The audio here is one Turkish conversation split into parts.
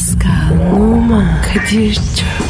Pascal, Oman, Kadir çok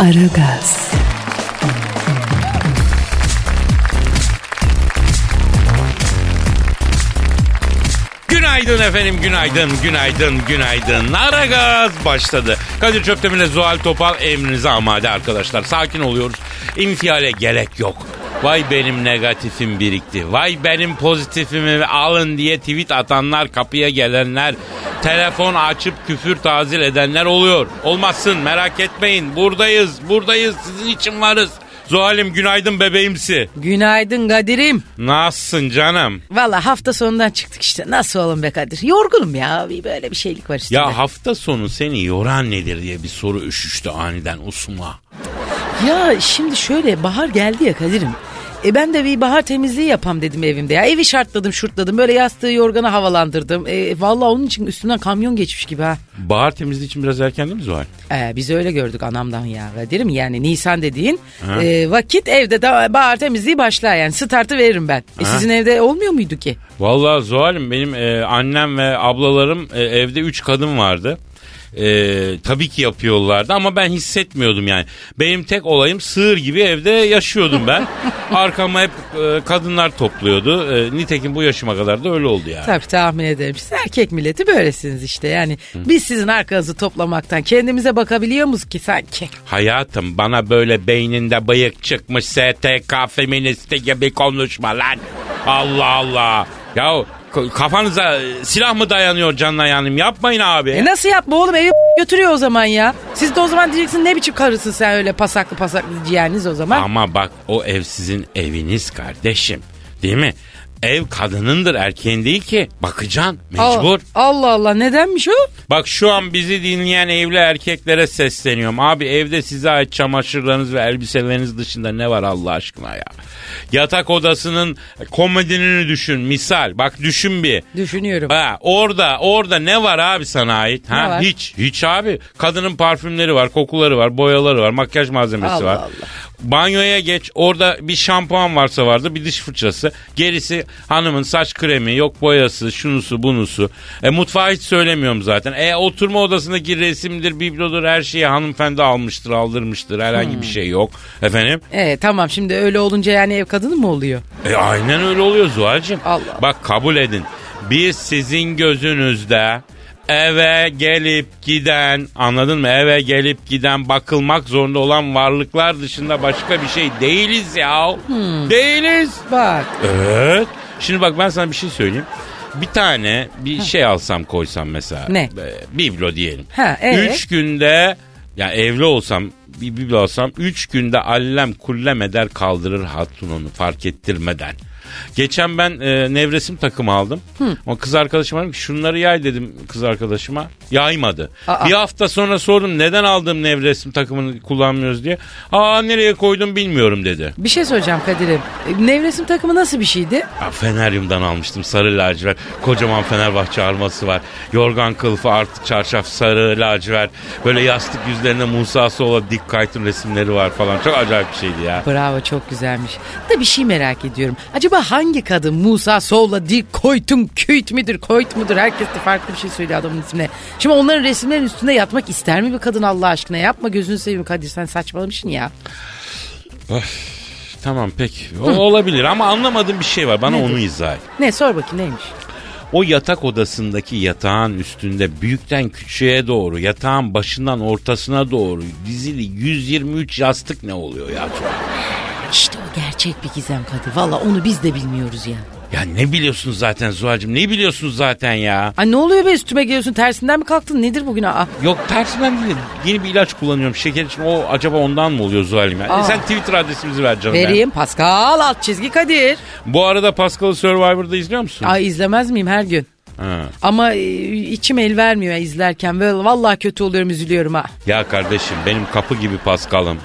Aragaz, Günaydın efendim, günaydın, günaydın, günaydın. Aragaz başladı. Kadir Çöptemir'le Zuhal Topal emrinize amade arkadaşlar. Sakin oluyoruz. İnfiale gerek yok. Vay benim negatifim birikti. Vay benim pozitifimi alın diye tweet atanlar, kapıya gelenler, telefon açıp küfür tazil edenler oluyor. Olmazsın merak etmeyin. Buradayız, buradayız. Sizin için varız. Zuhal'im günaydın bebeğimsi. Günaydın Kadir'im. Nasılsın canım? Valla hafta sonundan çıktık işte. Nasıl oğlum be Kadir? Yorgunum ya. Bir böyle bir şeylik var üstünde. Ya hafta sonu seni yoran nedir diye bir soru üşüştü aniden usuma. Ya şimdi şöyle bahar geldi ya Kadir'im. E ben de bir bahar temizliği yapam dedim evimde ya. Evi şartladım şurtladım. Böyle yastığı yorganı havalandırdım. E, Valla onun için üstünden kamyon geçmiş gibi ha. Bahar temizliği için biraz erken değil mi Zuhal? E, biz öyle gördük anamdan ya Kadir'im. Yani Nisan dediğin e, vakit evde de bahar temizliği başlar yani. Startı veririm ben. E, sizin evde olmuyor muydu ki? Vallahi Zuhal'im benim e, annem ve ablalarım e, evde üç kadın vardı. E, tabii ki yapıyorlardı ama ben hissetmiyordum yani. Benim tek olayım sığır gibi evde yaşıyordum ben. Arkama hep e, kadınlar topluyordu. E, nitekim bu yaşıma kadar da öyle oldu yani. Tabii tahmin ederim. Siz erkek milleti böylesiniz işte. Yani biz sizin arkanızı toplamaktan kendimize bakabiliyor muyuz ki sanki? Hayatım bana böyle beyninde bıyık çıkmış STK feministi gibi konuşma lan. Allah Allah. Ya kafanıza silah mı dayanıyor canına yanım yapmayın abi. E nasıl yapma oğlum evi götürüyor o zaman ya. Siz de o zaman diyeceksin ne biçim karısın sen öyle pasaklı pasaklı ciğeriniz o zaman. Ama bak o ev sizin eviniz kardeşim. Değil mi? Ev kadınındır erkeğin değil ki. Bakacaksın mecbur. Allah Allah nedenmiş o? Bak şu an bizi dinleyen evli erkeklere sesleniyorum. Abi evde size ait çamaşırlarınız ve elbiseleriniz dışında ne var Allah aşkına ya? Yatak odasının komodinini düşün misal. Bak düşün bir. Düşünüyorum. Ha, orada orada ne var abi sana ait? Ha, Ne var? Hiç hiç abi. Kadının parfümleri var, kokuları var, boyaları var, makyaj malzemesi Allah var. Allah. Banyoya geç orada bir şampuan varsa vardı bir diş fırçası. Gerisi hanımın saç kremi yok boyası şunusu bunusu. E, mutfağı hiç söylemiyorum zaten. E, oturma odasındaki resimdir biblodur her şeyi hanımefendi almıştır aldırmıştır. Herhangi Hmm. bir şey yok. Efendim? E tamam şimdi öyle olunca yani ev kadını mı oluyor? E, aynen öyle oluyor Zuhal'cığım. Allah. Bak kabul edin. Biz sizin gözünüzde eve gelip giden anladın mı? Eve gelip giden bakılmak zorunda olan varlıklar dışında başka bir şey değiliz ya. Hmm. Değiliz. Bak Evet. Şimdi bak ben sana bir şey söyleyeyim. Bir tane bir şey alsam koysam mesela. Ne? E, Biblo diyelim. Ha, ee? Üç günde ya evli olsam bir biblo alsam üç günde allem kullem eder kaldırır hatun onu fark ettirmeden. Geçen ben e, nevresim takımı aldım. O kız arkadaşıma dedim ki şunları yay dedim kız arkadaşıma. Yaymadı. Aa. Bir hafta sonra sordum neden aldığım nevresim takımını kullanmıyoruz diye. Aa nereye koydum bilmiyorum dedi. bir şey söyleyeceğim Kadir'im. E, nevresim takımı nasıl bir şeydi? Ya Feneryum'dan almıştım sarı lacivert. Kocaman Fenerbahçe arması var. Yorgan kılıfı artı çarşaf sarı lacivert. Böyle yastık yüzlerine Musa Soğla dik kaytın resimleri var falan. Çok acayip bir şeydi ya. Bravo çok güzelmiş. Da bir şey merak ediyorum. Acaba hangi kadın Musa Soğla Dik Koytun Küyt midir Koyt mudur? Herkes de farklı bir şey söylüyor adamın ismine. Şimdi onların resimlerin üstünde yatmak ister mi bir kadın Allah aşkına? Yapma gözünü seveyim Kadir sen saçmalamışsın ya. Tamam peki. O olabilir ama anlamadığım bir şey var. Bana Nedir? onu izah et. Ne sor bakayım neymiş? O yatak odasındaki yatağın üstünde büyükten küçüğe doğru yatağın başından ortasına doğru dizili 123 yastık ne oluyor ya? İşte o gerçek bir gizem Kadir. Valla onu biz de bilmiyoruz ya. Ya ne biliyorsunuz zaten Zuhal'cığım ne biliyorsunuz zaten ya? Ay ne oluyor be üstüme geliyorsun tersinden mi kalktın nedir bugün aa? Yok tersinden değil. Yeni bir ilaç kullanıyorum şeker için. O acaba ondan mı oluyor Zuhal'im? ya? Aa. E sen Twitter adresimizi ver canım. ya. Vereyim Pascal alt çizgi Kadir. Bu arada Pascal'ı Survivor'da izliyor musun? Ay izlemez miyim her gün? Ha. Ama e, içim el vermiyor izlerken. Ve vallahi kötü oluyorum üzülüyorum ha. Ya kardeşim benim kapı gibi Paskal'ım.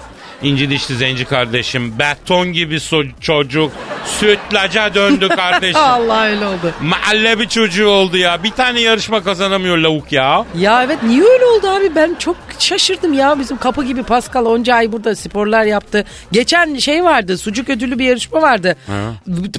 İnci dişli zenci kardeşim. Beton gibi so- çocuk. Sütlaca döndü kardeşim. Allah öyle oldu. Mahalle bir çocuğu oldu ya. Bir tane yarışma kazanamıyor lavuk ya. Ya evet niye öyle oldu abi ben çok şaşırdım ya bizim kapı gibi Pascal onca ay burada sporlar yaptı. Geçen şey vardı sucuk ödüllü bir yarışma vardı.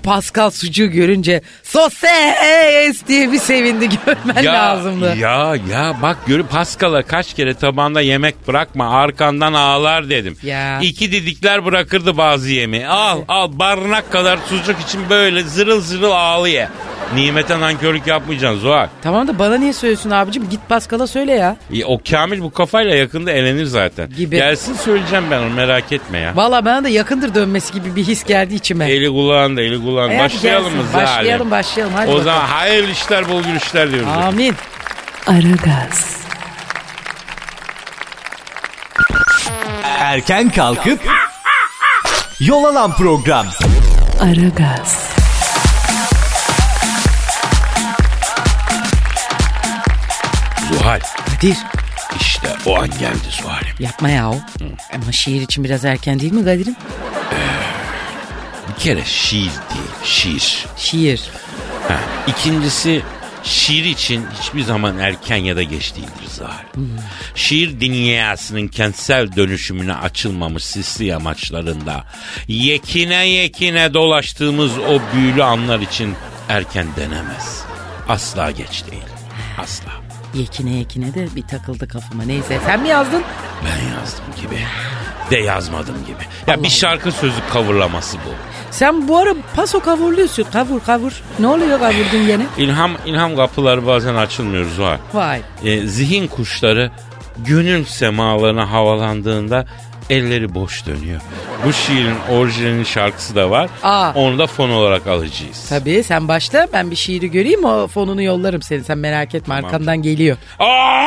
Pascal sucuğu görünce soses diye bir sevindi görmen lazımdı. Ya ya bak görüp Paskal'a kaç kere tabanda yemek bırakma arkandan ağlar dedim. Ya. İki didikler bırakırdı bazı yemeği. Al al barınak kadar sucuk için böyle zırıl zırıl ağlıyor. Nimete nankörlük yapmayacaksın Zuhal. Tamam da bana niye söylüyorsun abicim git Pascal'a söyle ya. E, O Kamil bu kafayla yakında elenir zaten. Gibi. Gelsin söyleyeceğim ben onu merak etme ya. Valla bana da yakındır dönmesi gibi bir his geldi içime. Eli kulağında eli kulağında. E Başlayalım mı gelsin. Zuhal'im? Başlayalım başlayalım hadi O bakalım. zaman hayırlı işler bol gülüşler diyoruz. Amin. Aragaz, Erken kalkıp yol alan program. Aragaz, Zuhal Kadir işte o an geldi Zuhal'im. yapma ya o. Ama şiir için biraz erken değil mi Kadir'im? Bir kere şiir değil şiir. Şiir. Ha. İkincisi şiir için hiçbir zaman erken ya da geç değildir Zuhal. Şiir dünyasının kentsel dönüşümüne açılmamış sisli yamaçlarında yekine yekine dolaştığımız o büyülü anlar için erken denemez. Asla geç değil. Asla. Yekine yekine de bir takıldı kafama. Neyse sen mi yazdın? Ben yazdım gibi. De yazmadım gibi. Ya bir şarkı sözü kavurlaması bu. Sen bu ara paso kavurluyorsun. Kavur kavur. Ne oluyor kavurdun gene? İlham ilham kapıları bazen açılmıyor Zuhal. Vay. E, zihin kuşları gönül semalarına havalandığında elleri boş dönüyor. Bu şiirin orijinalinin şarkısı da var. Aa. Onu da fon olarak alacağız. Tabii sen başla ben bir şiiri göreyim o fonunu yollarım seni. Sen merak etme arkamdan geliyor. Aa!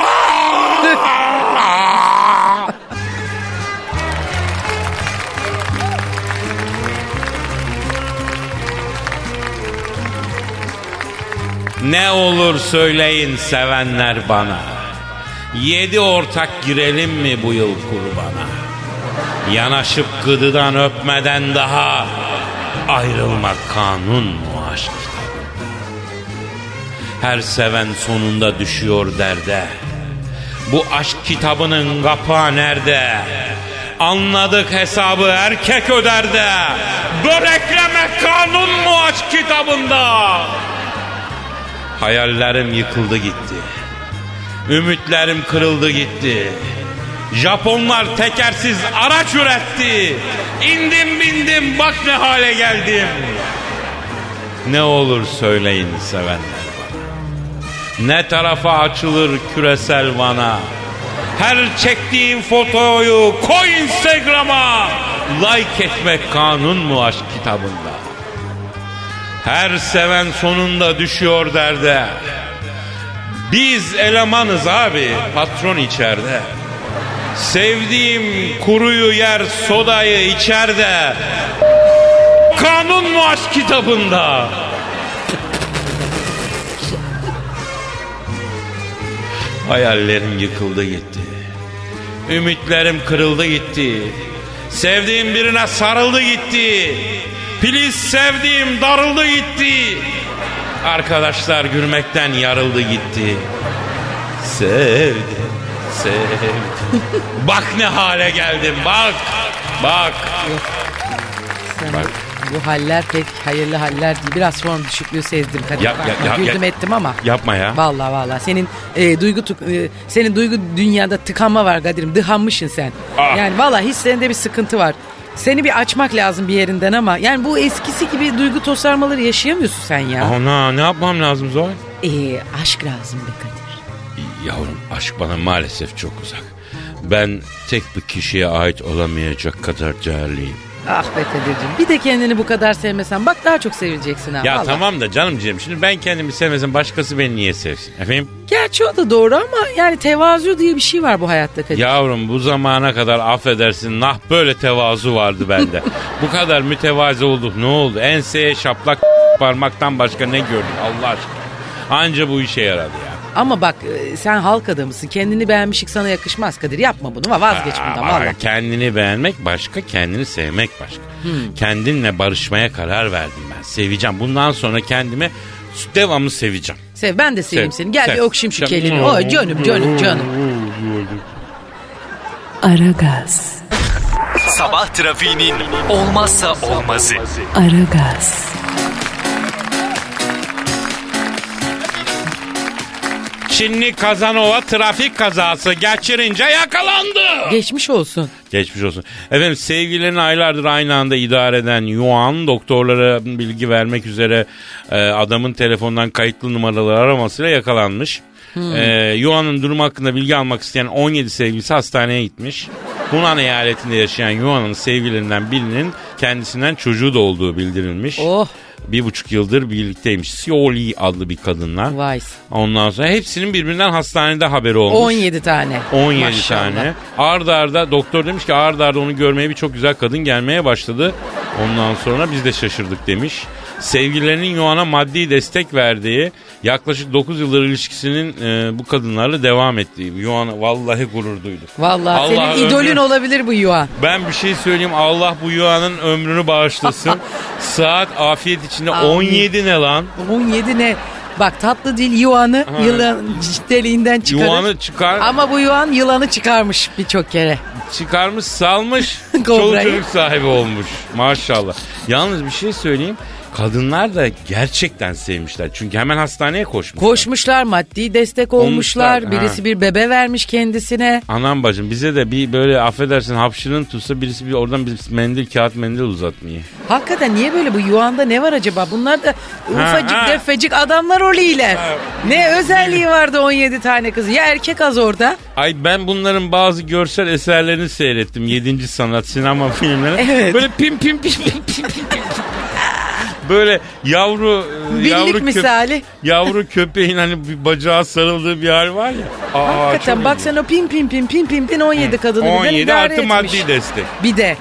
ne olur söyleyin sevenler bana. Yedi ortak girelim mi bu yıl kurbana? Yanaşıp gıdıdan öpmeden daha ayrılmak kanun mu aşk? Her seven sonunda düşüyor derde. Bu aşk kitabının kapağı nerede? Anladık hesabı erkek öder de. Böreklemek kanun mu aşk kitabında? Hayallerim yıkıldı gitti. Ümitlerim kırıldı gitti. Japonlar tekersiz araç üretti. İndim bindim bak ne hale geldim. Ne olur söyleyin sevenler bana. Ne tarafa açılır küresel vana. Her çektiğim fotoyu koy Instagram'a. Like etmek kanun mu aşk kitabında? Her seven sonunda düşüyor derde. Biz elemanız abi patron içeride. Sevdiğim kuruyu yer sodayı içeride. Kanun mu aşk kitabında? Hayallerim yıkıldı gitti. Ümitlerim kırıldı gitti. Sevdiğim birine sarıldı gitti. Filiz sevdiğim darıldı gitti. Arkadaşlar gülmekten yarıldı gitti. Sevdim, sevdim. bak ne hale geldim bak. Bak. Sen Bak. Bu haller pek hayırlı haller değil. Biraz form düşüklüğü sezdim Kadir. Ya- ya- ya- Güldüm ya- ettim ama. Yapma ya. Vallahi vallahi senin e, duygu tuk- e, senin duygu dünyada tıkanma var Kadir'im. Dıhanmışsın sen. Ah. Yani vallahi hislerinde bir sıkıntı var. Seni bir açmak lazım bir yerinden ama yani bu eskisi gibi duygu tosarmaları yaşayamıyorsun sen ya. Ana ne yapmam lazım Zoy? E, aşk lazım be Kadir. Yavrum aşk bana maalesef çok uzak. Ben tek bir kişiye ait olamayacak kadar değerliyim. Ah be Kadir'cim bir de kendini bu kadar sevmesen bak daha çok sevileceksin ha. Ya vallahi. tamam da canımcığım şimdi ben kendimi sevmesem başkası beni niye sevsin? Efendim? Gerçi o da doğru ama yani tevazu diye bir şey var bu hayatta Kadir. Yavrum bu zamana kadar affedersin nah böyle tevazu vardı bende. bu kadar mütevazi olduk ne oldu? Enseye şaplak parmaktan başka ne gördük Allah aşkına? Anca bu işe yaradı ya. Ama bak e, sen halk adamısın. Kendini beğenmişlik sana yakışmaz Kadir. Yapma bunu ama vazgeç Aa, bundan valla. Kendini beğenmek başka, kendini sevmek başka. Kendinle barışmaya karar verdim ben. Seveceğim. Bundan sonra kendimi devamlı seveceğim. Sev ben de seveyim Sev, seni. Gel sev. bir okşayayım şu kelini. Oy canım canım canım. Aragaz, Sabah trafiğinin olmazsa olmazı. Aragaz, Çinli Kazanova trafik kazası geçirince yakalandı. Geçmiş olsun. Geçmiş olsun. Efendim sevgililerini aylardır aynı anda idare eden Yuan doktorlara bilgi vermek üzere e, adamın telefondan kayıtlı numaraları aramasıyla yakalanmış. E, Yuan'ın durumu hakkında bilgi almak isteyen 17 sevgilisi hastaneye gitmiş. Hunan eyaletinde yaşayan Yuan'ın sevgililerinden birinin kendisinden çocuğu da olduğu bildirilmiş. Oh Bir buçuk yıldır birlikteymiş. Sioli adlı bir kadınla. vay. Ondan sonra hepsinin birbirinden hastanede haberi olmuş. 17 tane. 17 Maşallah. tane. Arda arda doktor demiş ki arda arda onu görmeye bir çok güzel kadın gelmeye başladı. Ondan sonra biz de şaşırdık demiş. Sevgililerinin Yuan'a maddi destek verdiği yaklaşık 9 yıldır ilişkisinin e, bu kadınlarla devam ettiği. Yuan'a vallahi gurur duyduk. Vallahi Allah senin idolün ömrü- olabilir bu yuva. Ben bir şey söyleyeyim Allah bu Yuan'ın ömrünü bağışlasın. Saat afiyet içinde Amin. 17 ne lan? 17 ne? Bak tatlı dil yuvanı yılan deliğinden çıkarır. Yuan'ı çıkar, Ama bu yuvan yılanı çıkarmış birçok kere. çıkarmış salmış çoluk çocuk sahibi olmuş maşallah. Yalnız bir şey söyleyeyim kadınlar da gerçekten sevmişler çünkü hemen hastaneye koşmuşlar. Koşmuşlar maddi destek olmuşlar. Olmuşlar, Birisi ha. bir bebe vermiş kendisine. Anam bacım bize de bir böyle affedersin hapşırın tutsa birisi bir oradan bir mendil kağıt mendil uzatmayı. Hakikaten niye böyle bu yuvanda ne var acaba? Bunlar da ufacık ha. defecik adamlar oluyorlar. Ne özelliği vardı 17 tane kız? Ya erkek az orada. Ay ben bunların bazı görsel eserlerini seyrettim. 7. sanat sinema filmleri. Evet. Böyle pim pim pim pim pim pim. pim. Böyle yavru e, Birlik yavru köp- misali. yavru köpeğin hani bir bacağa sarıldığı bir hal var ya. Aa, Hakikaten bak sen o pim pim pim pim pim pim 17 kadını birden 17 idare artı etmiş. maddi destek. Bir de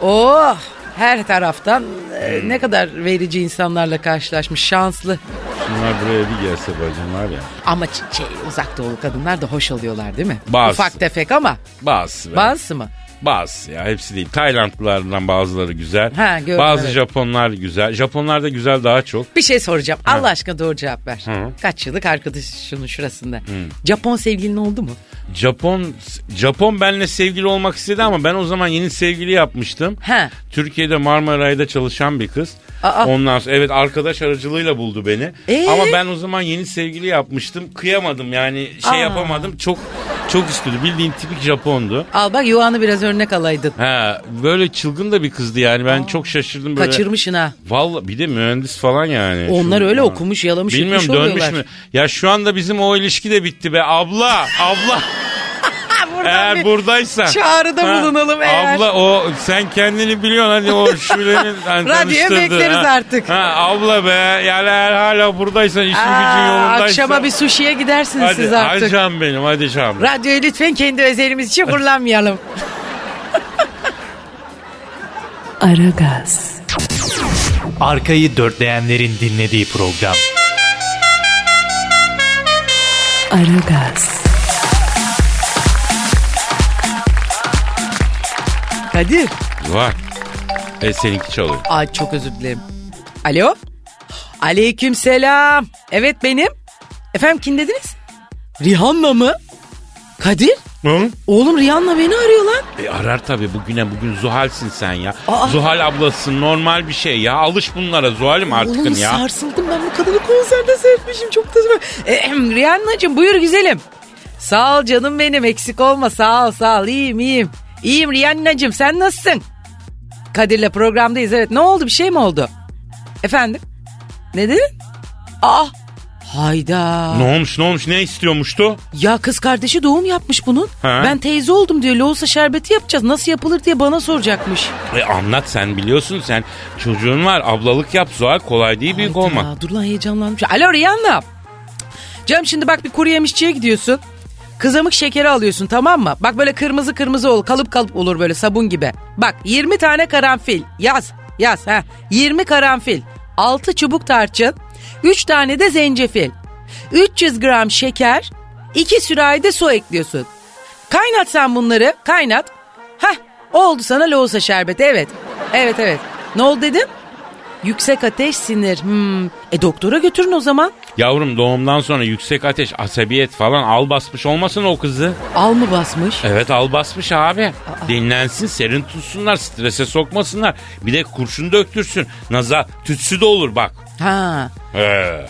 oh her taraftan e, ne kadar verici insanlarla karşılaşmış şanslı. Şunlar buraya bir gelse bacım var ya. Ama şey uzak doğulu kadınlar da hoş oluyorlar değil mi? Bazısı. Ufak tefek ama Bazısı. be. bazısı mı? Bazısı ya hepsi değil. Taylandlılardan bazıları güzel. Ha, gördüm, Bazı evet. Japonlar güzel. Japonlar da güzel daha çok. Bir şey soracağım. Allah aşkına doğru cevap ver. Hı. Kaç yıllık arkadaşının şurasında. Japon sevgilin oldu mu? Japon Japon benle sevgili olmak istedi ama ben o zaman yeni sevgili yapmıştım. Ha. Türkiye'de Marmaray'da çalışan bir kız. Aa. Ondan sonra evet arkadaş aracılığıyla buldu beni. Ee? Ama ben o zaman yeni sevgili yapmıştım. Kıyamadım yani şey Aa. yapamadım. Çok çok istiyordu. Bildiğin tipik Japondu. Al bak Yuhan'ı biraz örnek alaydın. Ha böyle çılgın da bir kızdı yani. Ben çok şaşırdım böyle. Kaçırmışsın ha. Vallahi bir de mühendis falan yani. Onlar Şu- öyle Ha. okumuş yalamış Bilmiyorum dönmüş oluyorlar. mü? Ya şu anda bizim o ilişki de bitti be. Abla, abla. Buradan eğer bir buradaysan. çağrıda bulunalım eğer. Abla o sen kendini biliyorsun hadi o şulenin hani Radyoya bekleriz ha. artık. Ha, abla be yani eğer hala buradaysan işin gücün Aa, yolundaysa. akşama bir sushi'ye gidersiniz hadi, siz Hadi artık. canım benim hadi canım. Radyoyu lütfen kendi özelimiz için kullanmayalım. Aragaz, Arkayı dörtleyenlerin dinlediği program. Aragaz, Kadir. Var. E seninki çalıyor. Ay çok özür dilerim. Alo. Aleyküm selam. Evet benim. Efendim kim dediniz? Rihanna mı? Kadir. Hı? Oğlum Rihanna beni arıyor lan. E arar tabii bugüne bugün Zuhal'sin sen ya. Aa. Zuhal ablasın normal bir şey ya. Alış bunlara Zuhal'im artık Oğlum ya. sarsıldım ben bu kadını konserde seyretmişim çok da e, Rihanna'cığım buyur güzelim. Sağ ol canım benim eksik olma sağ ol sağ ol iyiyim iyiyim. İyiyim Rihanna'cığım sen nasılsın? Kadir'le programdayız evet ne oldu bir şey mi oldu? Efendim? Ne dedin? Aa hayda. Ne olmuş ne olmuş ne istiyormuştu? Ya kız kardeşi doğum yapmış bunun. Ha? Ben teyze oldum diyor. Loğusa şerbeti yapacağız. Nasıl yapılır diye bana soracakmış. E anlat sen biliyorsun sen çocuğun var ablalık yap Zuhal kolay değil büyük Hayda, olma. Dur lan heyecanlanmış. Alo Rihanna. Canım şimdi bak bir kuru yemişçiye gidiyorsun. Kızamık şekeri alıyorsun tamam mı? Bak böyle kırmızı kırmızı ol kalıp kalıp olur böyle sabun gibi. Bak 20 tane karanfil yaz yaz ha 20 karanfil 6 çubuk tarçın 3 tane de zencefil. 300 gram şeker, 2 sürahi de su ekliyorsun. Kaynat sen bunları, kaynat. Heh, oldu sana lohusa şerbeti, evet. Evet, evet. Ne oldu dedim? Yüksek ateş, sinir. Hmm. E doktora götürün o zaman. Yavrum doğumdan sonra yüksek ateş, asabiyet falan al basmış olmasın o kızı. Al mı basmış? Evet al basmış abi. Dinlensin, serin tutsunlar, strese sokmasınlar. Bir de kurşun döktürsün. Naza tütsü de olur bak. Ha. He.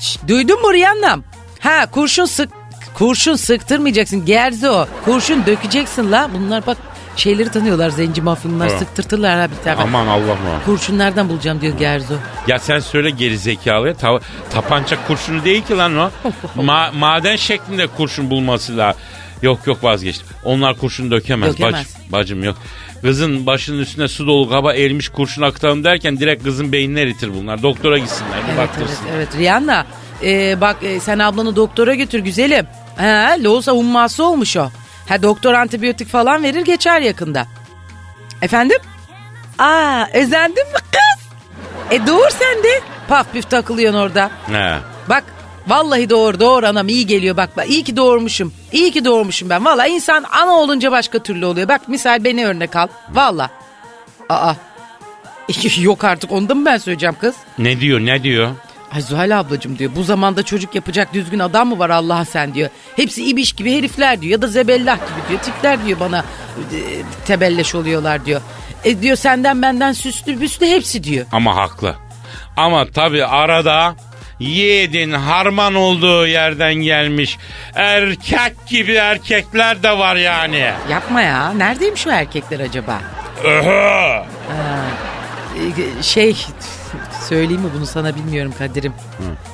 Şş, duydun mu Rihanna'm? Ha kurşun sık kurşun sıktırmayacaksın gerzi o. Kurşun dökeceksin la. Bunlar bak şeyleri tanıyorlar zenci mafyonlar Ha. sıktırtırlar ha bir tane. Aman Allah mı? Kurşun nereden bulacağım diyor Gerzo. Ya sen söyle geri zekalıya. Ta- tapanca kurşunu değil ki lan o. Ma- maden şeklinde kurşun bulması la. Yok yok vazgeçtim. Onlar kurşun dökemez, Dökemez. Bacım, bacım yok. Kızın başının üstüne su dolu kaba eğilmiş kurşun akıtalım derken direkt kızın beynini eritir bunlar. Doktora gitsinler bir Evet baktırsın. evet evet Rihanna. e, bak e, sen ablanı doktora götür güzelim. Ha, loğusa humması olmuş o. Ha doktor antibiyotik falan verir geçer yakında. Efendim? Aa özendin mi kız? E doğur sen de. Paf püf takılıyorsun orada. He. Bak vallahi doğru doğru anam iyi geliyor bak bak iyi ki doğurmuşum. İyi ki doğurmuşum ben. Vallahi insan ana olunca başka türlü oluyor. Bak misal beni örnek al. Vallahi. Aa. Yok artık onu da mı ben söyleyeceğim kız? Ne diyor ne diyor? Ay Zuhal ablacığım diyor bu zamanda çocuk yapacak düzgün adam mı var Allah'a sen diyor. Hepsi ibiş gibi herifler diyor ya da zebellah gibi diyor. Tipler diyor bana e, tebelleş oluyorlar diyor. E diyor senden benden süslü büslü hepsi diyor. Ama haklı. Ama tabii arada yiğidin harman olduğu yerden gelmiş erkek gibi erkekler de var yani. Yapma ya neredeymiş şu erkekler acaba? Öhö. Ee, şey söyleyeyim mi bunu sana bilmiyorum Kadir'im.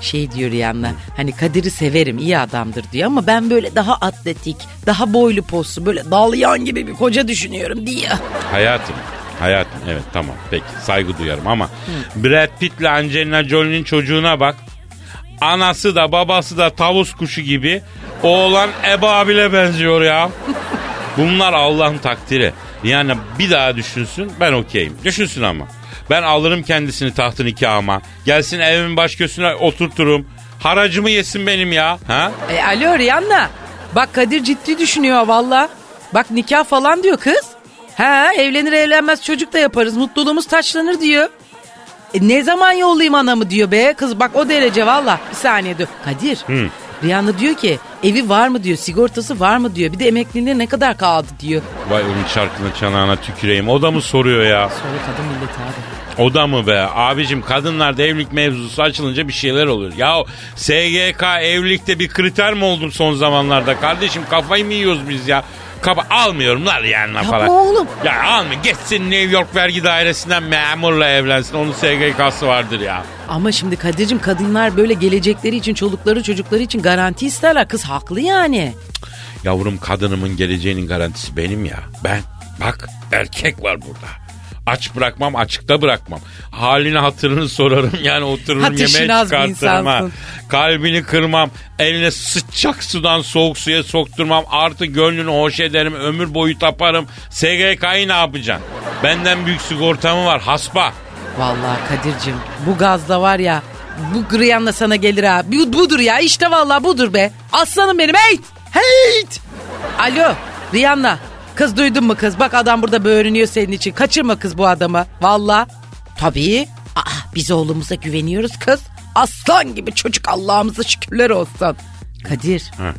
Şey diyor Rihanna hani Kadir'i severim iyi adamdır diyor ama ben böyle daha atletik daha boylu poslu böyle dalyan gibi bir koca düşünüyorum diyor. Hayatım. Hayatım evet tamam peki saygı duyarım ama Brad Pitt'le Angelina Jolie'nin çocuğuna bak. Anası da babası da tavus kuşu gibi. Oğlan Ebabil'e benziyor ya. Bunlar Allah'ın takdiri. Yani bir daha düşünsün ben okeyim. Düşünsün ama. Ben alırım kendisini tahtın nikahıma. Gelsin evimin baş köşesine oturturum. Haracımı yesin benim ya. Ha? E, alo Rihanna bak Kadir ciddi düşünüyor valla. Bak nikah falan diyor kız. Ha evlenir evlenmez çocuk da yaparız mutluluğumuz taçlanır diyor. E, ne zaman yollayayım anamı diyor be kız bak o derece valla. Bir saniye dur. Kadir Hı. Rihanna diyor ki evi var mı diyor sigortası var mı diyor bir de emekliliğine ne kadar kaldı diyor. Vay onun şarkının çanağına tüküreyim. O da mı soruyor ya? Sonra kadın milleti abi. O da mı be? Abicim kadınlarda evlilik mevzusu açılınca bir şeyler oluyor. Ya SGK evlilikte bir kriter mi oldu son zamanlarda? Kardeşim kafayı mı yiyoruz biz ya? Kafa almıyorum lan yanına Yapma falan. oğlum. Ya alma geçsin New York vergi dairesinden memurla evlensin. Onun SGK'sı vardır ya. Ama şimdi Kadir'cim kadınlar böyle gelecekleri için çolukları çocukları için garanti isterler. Kız haklı yani. Yavrum kadınımın geleceğinin garantisi benim ya. Ben bak erkek var burada. Aç bırakmam açıkta bırakmam. Halini hatırını sorarım yani otururum Ateşin yemeğe çıkartırım ha. Kalbini kırmam. Eline sıcak sudan soğuk suya sokturmam. Artı gönlünü hoş ederim. Ömür boyu taparım. SGK'yı ne yapacaksın? Benden büyük sigortamı var hasba. Vallahi Kadir'cim bu gazda var ya bu Rihanna sana gelir ha. Bu, budur ya işte vallahi budur be. Aslanım benim heyt heyt. Alo Rihanna kız duydun mu kız bak adam burada böğürünüyor senin için. Kaçırma kız bu adamı vallahi. Tabii. Aa, biz oğlumuza güveniyoruz kız. Aslan gibi çocuk Allah'ımıza şükürler olsun. Kadir. Hı.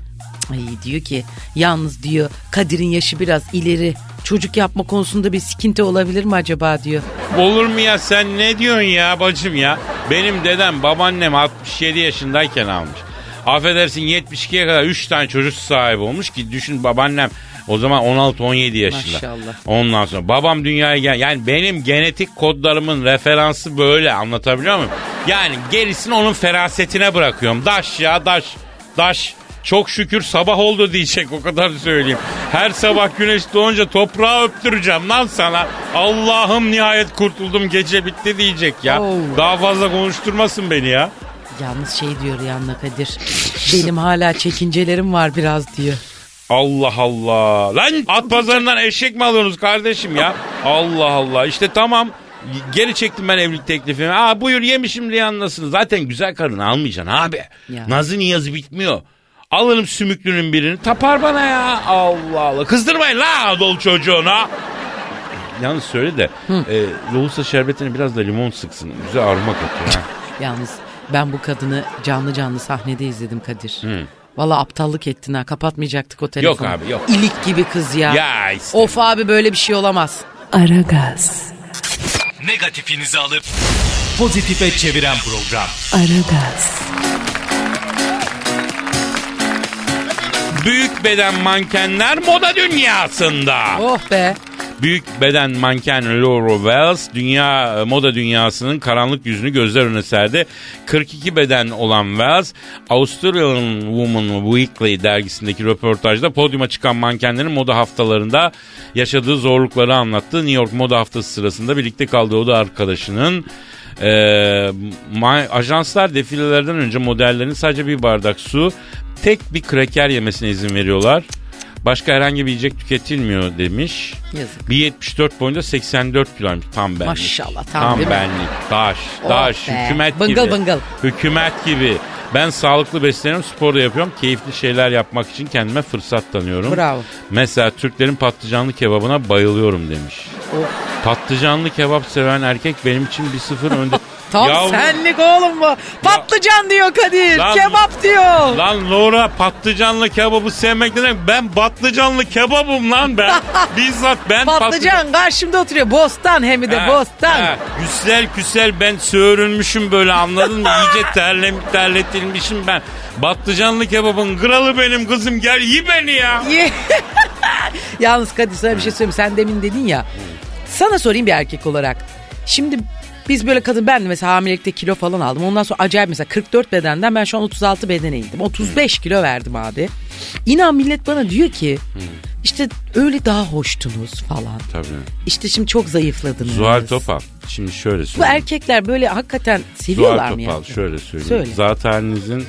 Ay diyor ki yalnız diyor Kadir'in yaşı biraz ileri. Çocuk yapma konusunda bir sıkıntı olabilir mi acaba diyor. Olur mu ya sen ne diyorsun ya bacım ya? Benim dedem babaannem 67 yaşındayken almış. Affedersin 72'ye kadar 3 tane çocuk sahibi olmuş ki düşün babaannem o zaman 16-17 yaşında. Maşallah. Ondan sonra babam dünyaya gel yani benim genetik kodlarımın referansı böyle anlatabiliyor muyum? Yani gerisini onun ferasetine bırakıyorum. Daş ya daş daş. Çok şükür sabah oldu diyecek o kadar söyleyeyim. Her sabah güneş doğunca toprağı öptüreceğim lan sana. Allah'ım nihayet kurtuldum gece bitti diyecek ya. Oo. Daha fazla konuşturmasın beni ya. Yalnız şey diyor Rihanna Kadir. Benim hala çekincelerim var biraz diyor. Allah Allah. Lan at pazarından eşek mi alıyorsunuz kardeşim ya? Allah Allah. İşte tamam. Geri çektim ben evlilik teklifimi. Aa buyur yemişim diye anlasın. Zaten güzel kadın almayacaksın abi. Ya. Nazı niyazı bitmiyor. Alırım sümüklünün birini tapar bana ya. Allah Allah. Kızdırmayın la dolu çocuğuna. Yalnız söyle de e, lohusa şerbetine biraz da limon sıksın. Güzel aroma katıyor. Yalnız ben bu kadını canlı canlı sahnede izledim Kadir. Valla aptallık ettin ha kapatmayacaktık o telefonu. abi, yok. İlik gibi kız ya. Ya işte. Of abi böyle bir şey olamaz. Aragaz, Negatifinizi alıp pozitife çeviren program. Aragaz, Büyük beden mankenler moda dünyasında. Oh be. Büyük beden manken Laura Wells dünya moda dünyasının karanlık yüzünü gözler önüne serdi. 42 beden olan Wells Australian Woman Weekly dergisindeki röportajda podyuma çıkan mankenlerin moda haftalarında yaşadığı zorlukları anlattı. New York Moda Haftası sırasında birlikte kaldığı o da arkadaşının e, ajanslar defilelerden önce modellerin sadece bir bardak su tek bir kraker yemesine izin veriyorlar. Başka herhangi bir yiyecek tüketilmiyor demiş. Yazık. 1.74 boyunda 84 kiloymuş tam benlik. Maşallah, tam tam benlik. Daş, Oh daş, be. hükümet Bıngıl gibi. bıngıl. Hükümet gibi. Ben sağlıklı besleniyorum, spor da yapıyorum. Keyifli şeyler yapmak için kendime fırsat tanıyorum. Bravo. Mesela Türklerin patlıcanlı kebabına bayılıyorum demiş. Oh. Patlıcanlı kebap seven erkek benim için bir sıfır önde. Tam Yahu- senlik oğlum bu. Patlıcan diyor Kadir. Lan- Kebap diyor. Lan Laura patlıcanlı kebabı sevmek ne demek? Ben patlıcanlı kebabım lan ben. Bizzat ben Patlıcan karşımda oturuyor. Bostan hem de Ha, bostan. ha. Güzel güzel ben söğürülmüşüm böyle anladın mı? İyice terlem, terletilmişim ben. Patlıcanlı kebabın kralı benim kızım gel yi beni ya. Yalnız Kadir sana bir şey söyleyeyim. Sen demin dedin ya. Sana sorayım bir erkek olarak. Şimdi biz böyle kadın ben de mesela hamilelikte kilo falan aldım. Ondan sonra acayip mesela 44 bedenden ben şu an 36 bedene indim. 35 kilo verdim abi. İnan millet bana diyor ki işte öyle daha hoştunuz falan. Tabii. İşte şimdi çok zayıfladınız. Zuhal Topal. Şimdi şöyle Bu söyleyeyim. erkekler böyle hakikaten Zuhal seviyorlar mı ya? Topal şöyle söyleyeyim. Söyle. Zat halinizin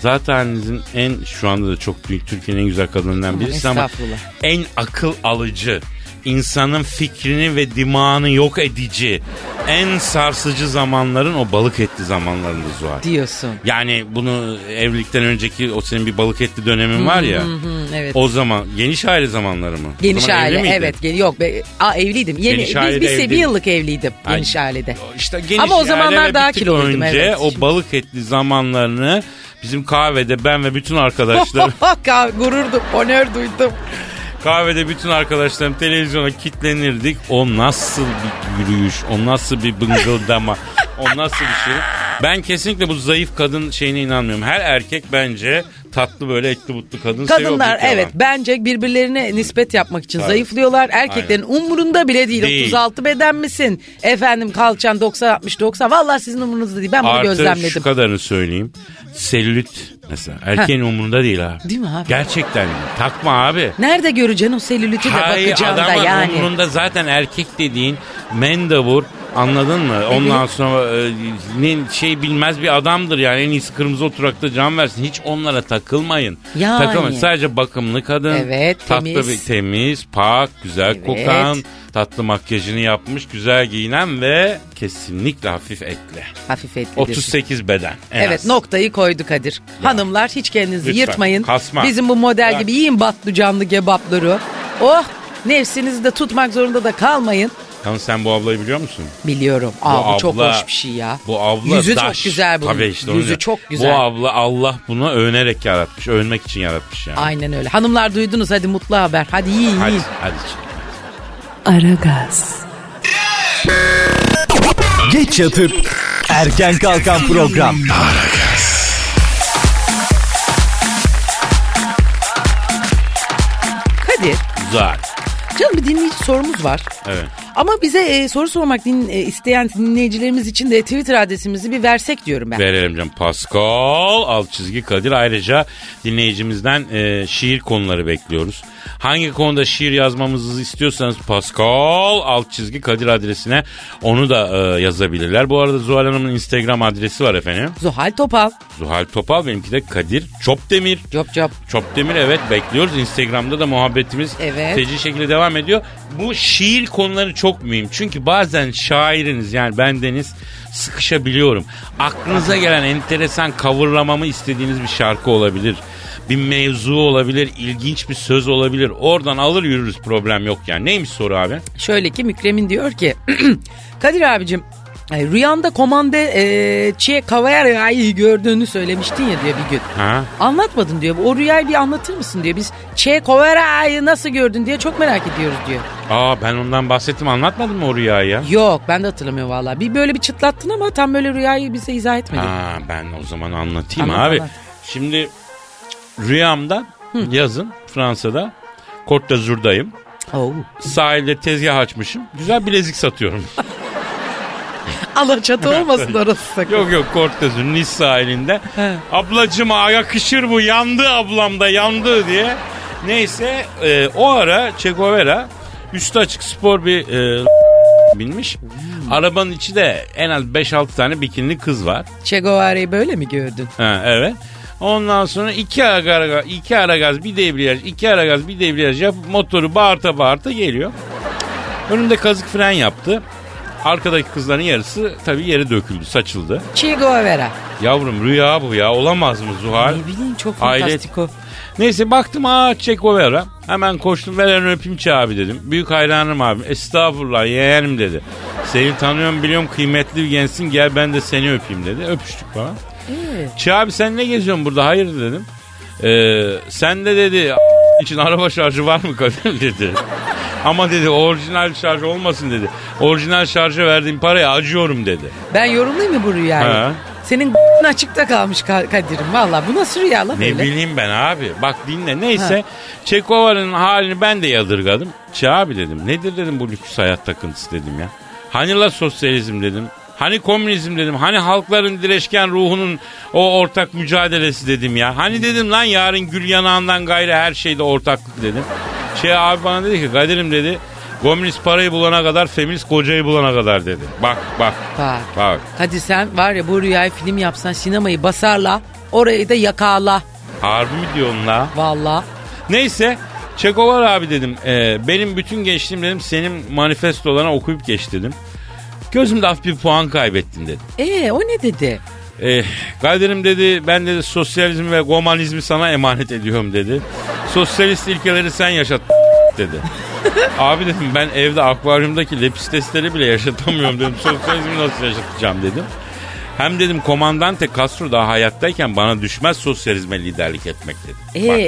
Zat halinizin en şu anda da çok büyük Türkiye'nin en güzel kadınlarından birisi ama estağfurullah. en akıl alıcı, insanın fikrini ve dimağını yok edici, en sarsıcı zamanların o balık etli zamanlarında Zuhal. Diyorsun. Yani bunu evlilikten önceki o senin bir balık etli dönemin var ya. Hı, evet. O zaman geniş aile zamanları mı? Geniş zaman aile miydin? evet. Gel, yok be, aa, evliydim. Yeni, Geniş biz, biz bir yıllık evliydim Ay, geniş ailede. İşte geniş Ama o zamanlar daha kiloluydum, önce evet. o balık etli zamanlarını bizim kahvede ben ve bütün arkadaşlarım Ka- Gururdum, onör duydum. Kahvede bütün arkadaşlarım televizyona kitlenirdik. O nasıl bir yürüyüş, o nasıl bir bıngıldama, o nasıl bir şey. Ben kesinlikle bu zayıf kadın şeyine inanmıyorum. Her erkek bence tatlı böyle etli butlu kadın seviyor. Kadınlar yalan. evet bence birbirlerine nispet yapmak için zayıflıyorlar. Erkeklerin umurunda bile değil. Değil. 36 beden misin? Efendim kalçan 90 60 90. Vallahi sizin umurunuzda değil. Ben bunu Artı gözlemledim. şu kadarını söyleyeyim. Selülit mesela erkeğin umurunda değil abi. Değil mi abi? Gerçekten. Takma abi. Nerede göreceksin o selüliti de Hayır bakacaksın da adamın yani. umurunda zaten erkek dediğin mendebur anladın mı? Ondan sonra e, ne şey bilmez bir adamdır yani en iyisi kırmızı oturakta can versin. Hiç onlara takılmayın. Yani. Takılmayın. Sadece bakımlı kadın. Evet, Tatlı temiz. bir temiz, pak, güzel Evet. kokan, tatlı makyajını yapmış, güzel giyinen ve kesinlikle hafif etli. Hafif etli diyorsun. 38 beden. en Evet az. noktayı koydu Kadir. Hanımlar hiç kendinizi Lütfen, yırtmayın. kasma. Bizim bu model Bak. gibi yiyin batlıcanlı kebapları. Oh nefsinizi de tutmak zorunda da kalmayın. Yalnız sen bu ablayı biliyor musun? Biliyorum. Aa bu, çok abla- hoş bir şey ya. Bu abla Yüzü daş. çok güzel bunun. Tabii işte Yüzü çok güzel. Bu abla Allah bunu övünerek yaratmış. Övünmek için yaratmış yani. Aynen öyle. Hanımlar duydunuz hadi mutlu haber. Hadi yiyin Hadi, yiyin. hadi. Aragaz, Geç yatıp erken kalkan program. Kadir Güzel. canım bir dinleyici sorumuz var. Evet. Ama bize e, soru sormak din, e, isteyen dinleyicilerimiz için de Twitter adresimizi bir versek diyorum ben. Verelim canım. Pascal alt çizgi Kadir. Ayrıca dinleyicimizden e, şiir konuları bekliyoruz. Hangi konuda şiir yazmamızı istiyorsanız Pascal alt çizgi Kadir adresine onu da e, yazabilirler. Bu arada Zuhal Hanım'ın Instagram adresi var efendim. Zuhal Topal. Zuhal Topal benimki de Kadir Çopdemir. Cop cop. Çopdemir evet bekliyoruz. Instagram'da da muhabbetimiz Evet. feci şekilde devam ediyor. Bu şiir konuları çok mühim. Çünkü bazen şairiniz yani bendeniz sıkışabiliyorum. Aklınıza gelen enteresan kavurlamamı istediğiniz bir şarkı olabilir. Bir mevzu olabilir, ilginç bir söz olabilir. Oradan alır yürürüz problem yok yani. Neymiş soru abi? Şöyle ki Mükremin diyor ki Kadir abicim e, rüyanda komande e, Che Cavaliera'yı gördüğünü söylemiştin ya diyor bir gün. Ha? Anlatmadın diyor. O rüyayı bir anlatır mısın diyor. Biz Che Cavaliera'yı nasıl gördün diye çok merak ediyoruz diyor. Aa ben ondan bahsettim anlatmadım mı o rüyayı ya? Yok ben de hatırlamıyorum valla. Bir böyle bir çıtlattın ama tam böyle rüyayı bize izah etmedin. Ha, ben o zaman anlatayım Anlat, abi. anlat. Şimdi rüyamda yazın Fransa'da Côte d'Azur'dayım. Oo. Sahilde tezgah açmışım. Güzel bilezik satıyorum. Alaçatı olmasın orası sakın. yok yok d'Azur Nice sahilinde. Ablacıma yakışır bu yandı ablam da yandı diye. Neyse e, o ara Guevara üstü açık spor bir e, binmiş. Arabanın içi de en az 5-6 tane bikinli kız var. Che Guevara'yı böyle mi gördün? Ha, evet. Ondan sonra iki ara, gaz, iki ara gaz bir debriyaj, iki ara gaz bir debriyaj yapıp motoru bağırta bağırta geliyor. Önünde kazık fren yaptı. Arkadaki kızların yarısı tabii yere döküldü, saçıldı. Che Guevara. Yavrum rüya bu ya olamaz mı Zuhal? Ne bileyim çok fantastik o. Neyse baktım aa Che Guevara. Hemen koştum ver elini öpeyim Che abi dedim. Büyük hayranım abi. Estağfurullah yeğenim dedi. Seni tanıyorum biliyorum kıymetli bir gençsin gel ben de seni öpeyim dedi. Öpüştük falan. Çi abi sen ne geziyorsun burada? Hayır dedim. Ee, sen de dedi için araba şarjı var mı Kadir dedi. Ama dedi orijinal şarj olmasın dedi. Orijinal şarja verdiğim paraya acıyorum dedi. Ben yorumlayayım mı bu rüyayı? Ha. Senin açıkta kalmış Ka- Kadir'im valla. Bu nasıl rüya lan Ne böyle? bileyim ben abi. Bak dinle. Neyse Çekova'nın halini ben de yadırgadım. Çi abi dedim. Nedir dedim bu lüks hayat takıntısı dedim ya. Hani la sosyalizm dedim. Hani komünizm dedim. Hani halkların direşken ruhunun o ortak mücadelesi dedim ya. Hani dedim lan yarın gül yanağından gayrı her şeyde ortaklık dedim. Şey abi bana dedi ki Kadir'im dedi. Komünist parayı bulana kadar, feminist kocayı bulana kadar dedi. Bak bak Bak. bak. Hadi sen var ya bu rüyayı film yapsan sinemayı basarla. Orayı da yakala. Harbi mi diyorsun la? Valla. Neyse Çekovar abi dedim. e, benim bütün gençliğim dedim senin manifestolarına okuyup geç dedim. Gözümde hafif bir puan kaybettin dedim. Ee o ne dedi? Eh, Kadir'im dedi ben dedi sosyalizmi ve gomanizmi sana emanet ediyorum dedi. Sosyalist ilkeleri sen yaşat dedi. Abi dedim ben evde akvaryumdaki lepistesleri bile yaşatamıyorum dedim. Sosyalizmi nasıl yaşatacağım dedim. Hem dedim komandante Castro daha hayattayken bana düşmez sosyalizme liderlik etmek dedi. Ee, bak.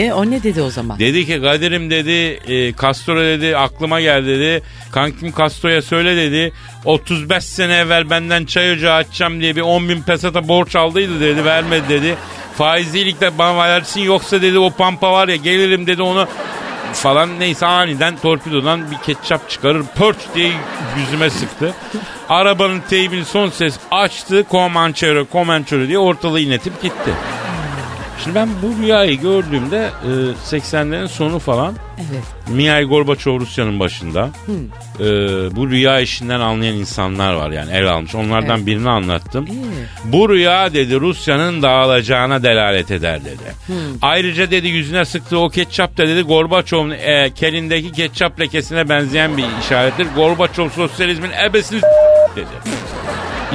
ee, o ne dedi o zaman? Dedi ki Kadir'im dedi e, Castro dedi aklıma geldi dedi. Kankim Castro'ya söyle dedi. 35 sene evvel benden çay ocağı açacağım diye bir 10 bin pesata borç aldıydı dedi vermedi dedi. Faizlilik de bana versin yoksa dedi o pampa var ya gelirim dedi onu falan neyse aniden torpidodan bir ketçap çıkarır pörç diye yüzüme sıktı. Arabanın teybini son ses açtı Comanchero Comanchero diye ortalığı inletip gitti. Şimdi ben bu rüyayı gördüğümde e, 80'lerin sonu falan Evet. Mihail Gorbaçov Rusya'nın başında. E, bu rüya işinden anlayan insanlar var yani el almış. Onlardan Evet. birini anlattım. İyi. Bu rüya dedi Rusya'nın dağılacağına delalet eder dedi. Ayrıca dedi yüzüne sıktığı o ketçap da dedi Gorbaçov'un e, kelindeki ketçap lekesine benzeyen bir işarettir. Gorbaçov sosyalizmin ebesini s- dedi.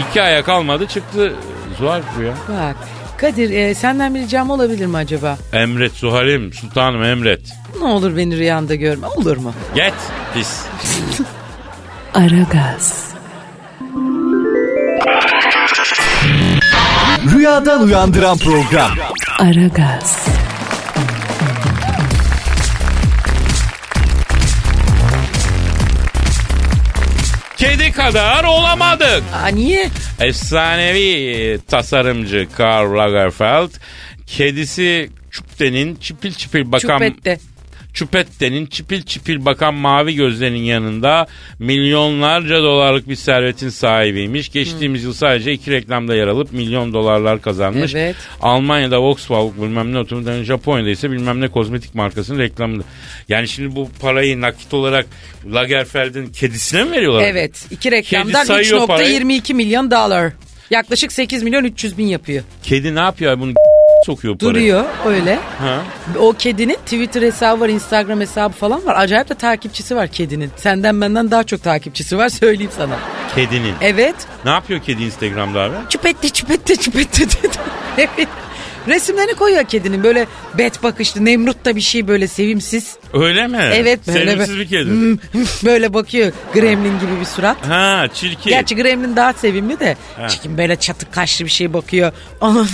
İki aya kalmadı çıktı Zuhal rüya. Bak Kadir e, senden bir ricam olabilir mi acaba? Emret Zuhal'im sultanım emret. Ne olur beni rüyanda görme olur mu? Get pis. Aragaz, Rüyadan uyandıran program. Aragaz, kadar olamadık. Aa, niye? Efsanevi tasarımcı Karl Lagerfeld kedisi Çupte'nin çipil çipil bakan Çupette. Çupette'nin çipil çipil bakan mavi gözlerinin yanında milyonlarca dolarlık bir servetin sahibiymiş. Geçtiğimiz yıl sadece iki reklamda yer alıp milyon dolarlar kazanmış. Evet. Almanya'da Volkswagen bilmem ne otomobil, Japonya'da ise bilmem ne kozmetik markasının reklamında. Yani şimdi bu parayı nakit olarak Lagerfeld'in kedisine mi veriyorlar? Evet. iki reklamdan sayıyor parayı. 3.22 milyon dolar. Yaklaşık 8 milyon 300 bin yapıyor. Kedi ne yapıyor bunu sokuyor parayı. Duruyor öyle. Ha. O kedinin Twitter hesabı var, Instagram hesabı falan var. Acayip de takipçisi var kedinin. Senden benden daha çok takipçisi var söyleyeyim sana. Kedinin. Evet. Ne yapıyor kedi Instagram'da abi? Çüpetti çüpetti çüpetti dedi. evet. Resimlerini koyuyor kedinin böyle bet bakışlı Nemrut da bir şey böyle sevimsiz. Öyle mi? Evet böyle. Sevimsiz bir kedi. Hmm, böyle bakıyor gremlin gibi bir surat. Ha çirkin. Gerçi Gremlin daha sevimli de. Ha. Çekin böyle çatık kaşlı bir şey bakıyor. Onun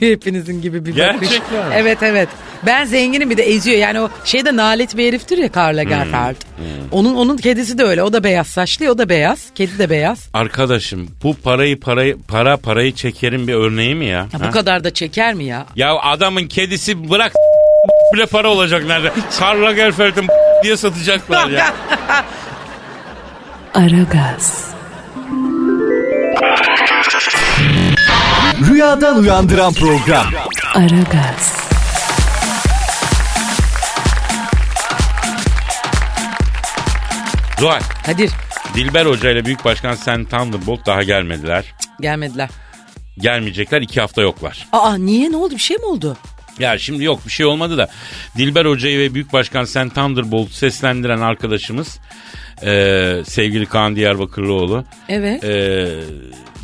hepinizin gibi bir bakış. Gerçekten mi? Evet evet. Ben zenginim bir de eziyor. Yani o şeyde nalet bir heriftir ya Karl Lagerfeld. Hmm, Onun onun kedisi de öyle. O da beyaz saçlı, o da beyaz. Kedi de beyaz. Arkadaşım bu parayı parayı para parayı çekerin bir örneği mi ya? Ya Ha? bu kadar da çeker mi ya? Ya adamın kedisi bırak bile para olacak nerede? Karl Lagerfeld'in diye satacaklar ya. Aragaz, Rüyadan uyandıran program. Aragaz, Zuhal, Kadir Dilber Hoca ile Büyük Başkan Sen Thunderbolt daha gelmediler. gelmediler. Gelmeyecekler iki hafta yoklar. Aa niye ne oldu bir şey mi oldu? Ya şimdi yok bir şey olmadı da Dilber Hoca'yı ve Büyük Başkan Sen Thunderbolt'u seslendiren arkadaşımız eee, sevgili Kaan Diyarbakırlıoğlu Evet. eee,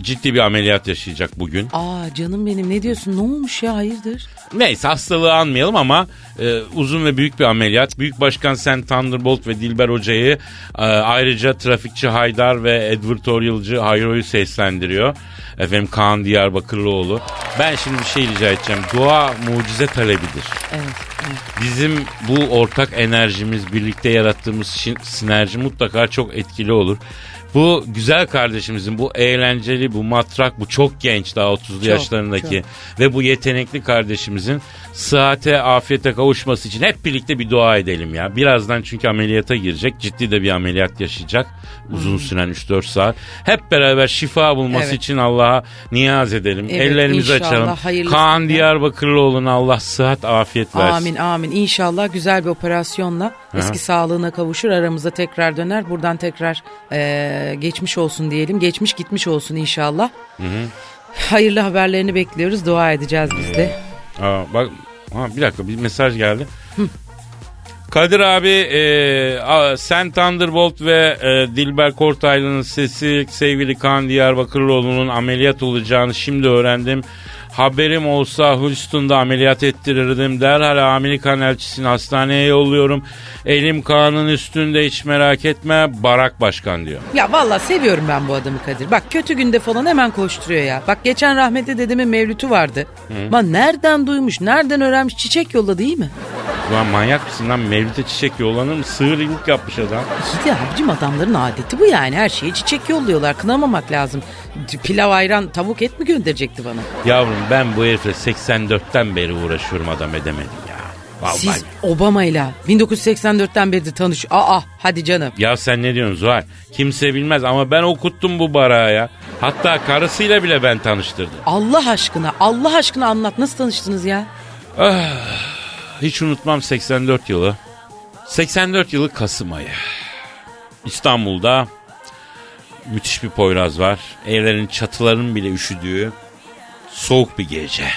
ciddi bir ameliyat yaşayacak bugün. Aa canım benim ne diyorsun ne olmuş ya hayırdır? Neyse hastalığı anmayalım ama e, uzun ve büyük bir ameliyat. Büyük Başkan Sen Thunderbolt ve Dilber Hoca'yı e, ayrıca trafikçi Haydar ve advertorialcı Hayro'yu seslendiriyor. Efendim Kaan Diyarbakırlıoğlu. Ben şimdi bir şey rica edeceğim. Dua mucize talebidir. Evet. evet. Bizim bu ortak enerjimiz, birlikte yarattığımız sinerji mutlaka çok etkili olur. Bu güzel kardeşimizin, bu eğlenceli, bu matrak, bu çok genç daha 30'lu Çok, yaşlarındaki ve bu yetenekli kardeşimizin sıhhate, afiyete kavuşması için hep birlikte bir dua edelim ya. Birazdan çünkü ameliyata girecek, ciddi de bir ameliyat yaşayacak. Uzun süren 3-4 saat. Hep beraber şifa bulması Evet. için Allah'a niyaz edelim. Evet, Ellerimizi açalım. Kaan Diyarbakırlıoğlu'na Allah sıhhat, afiyet versin. Amin amin. İnşallah güzel bir operasyonla eski sağlığına kavuşur. Aramıza tekrar döner. Buradan tekrar eee, geçmiş olsun diyelim. Geçmiş gitmiş olsun inşallah. Hayırlı haberlerini bekliyoruz. Dua edeceğiz biz de. Aa, bak ha, bir dakika bir mesaj geldi. Kadir abi e, sen Thunderbolt ve e, Dilber Kortaylı'nın sesi sevgili Kaan Diyarbakırlıoğlu'nun ameliyat olacağını şimdi öğrendim. Haberim olsa Houston'da ameliyat ettirirdim. Derhal Amerikan elçisini hastaneye yolluyorum. Elim Kaan'ın üstünde hiç merak etme. Barak Başkan diyor. Ya valla seviyorum ben bu adamı Kadir. Bak kötü günde falan hemen koşturuyor ya. Bak geçen rahmetli dedemin mevlütü vardı. Lan nereden duymuş, nereden öğrenmiş çiçek yolladı iyi mi? Ulan manyak mısın lan? Mevlüt'e çiçek yollanır mı? Sığır iyilik yapmış adam. İyi de abicim adamların adeti bu yani. Her şeye çiçek yolluyorlar. Kınamamak lazım. Pilav, ayran, tavuk et mi gönderecekti bana? Yavrum ben bu herifle 84'ten beri uğraşıyorum adam edemedim ya. Vallahi. Siz Obama'yla 1984'ten beri de tanış. Aa hadi canım. Ya sen ne diyorsun Zuhal? Kimse bilmez ama ben okuttum bu barağı ya. Hatta karısıyla bile ben tanıştırdım. Allah aşkına Allah aşkına anlat nasıl tanıştınız ya? Hiç unutmam 84 yılı. 84 yılı Kasım ayı. İstanbul'da müthiş bir Poyraz var. Evlerin çatılarının bile üşüdüğü soğuk bir gece.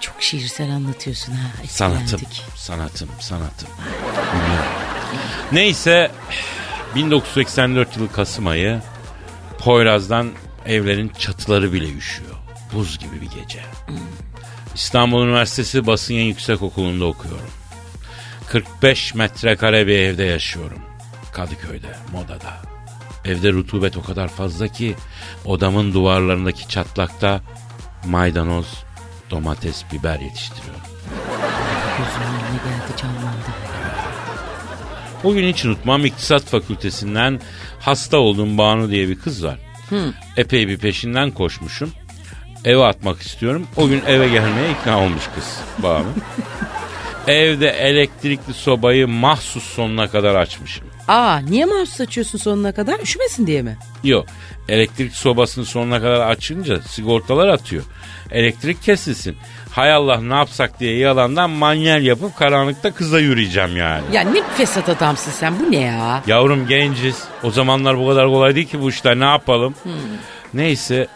Çok şiirsel anlatıyorsun ha. Sanatım, etkilendik. sanatım, sanatım. Bilmiyorum. Neyse 1984 yılı Kasım ayı Poyraz'dan evlerin çatıları bile üşüyor. Buz gibi bir gece. İstanbul Üniversitesi Basın Yayın Yüksekokulu'nda okuyorum. 45 metrekare bir evde yaşıyorum. Kadıköy'de, Moda'da. Evde rutubet o kadar fazla ki odamın duvarlarındaki çatlakta maydanoz, domates, biber yetiştiriyorum. Gözümün önüne geldi canlandı. Bugün hiç unutmam İktisat Fakültesinden hasta olduğum Banu diye bir kız var. Epey bir peşinden koşmuşum. Eve atmak istiyorum. O gün eve gelmeye ikna olmuş kız Banu. Evde elektrikli sobayı mahsus sonuna kadar açmışım. Aa niye mahsus açıyorsun sonuna kadar? Üşümesin diye mi? Yok elektrik sobasını sonuna kadar açınca sigortalar atıyor. Elektrik kesilsin. Hay Allah ne yapsak diye yalandan manyel yapıp karanlıkta kıza yürüyeceğim yani. Ya ne fesat adamsın sen bu ne ya? Yavrum genciz. O zamanlar bu kadar kolay değil ki bu işler. Ne yapalım? Neyse.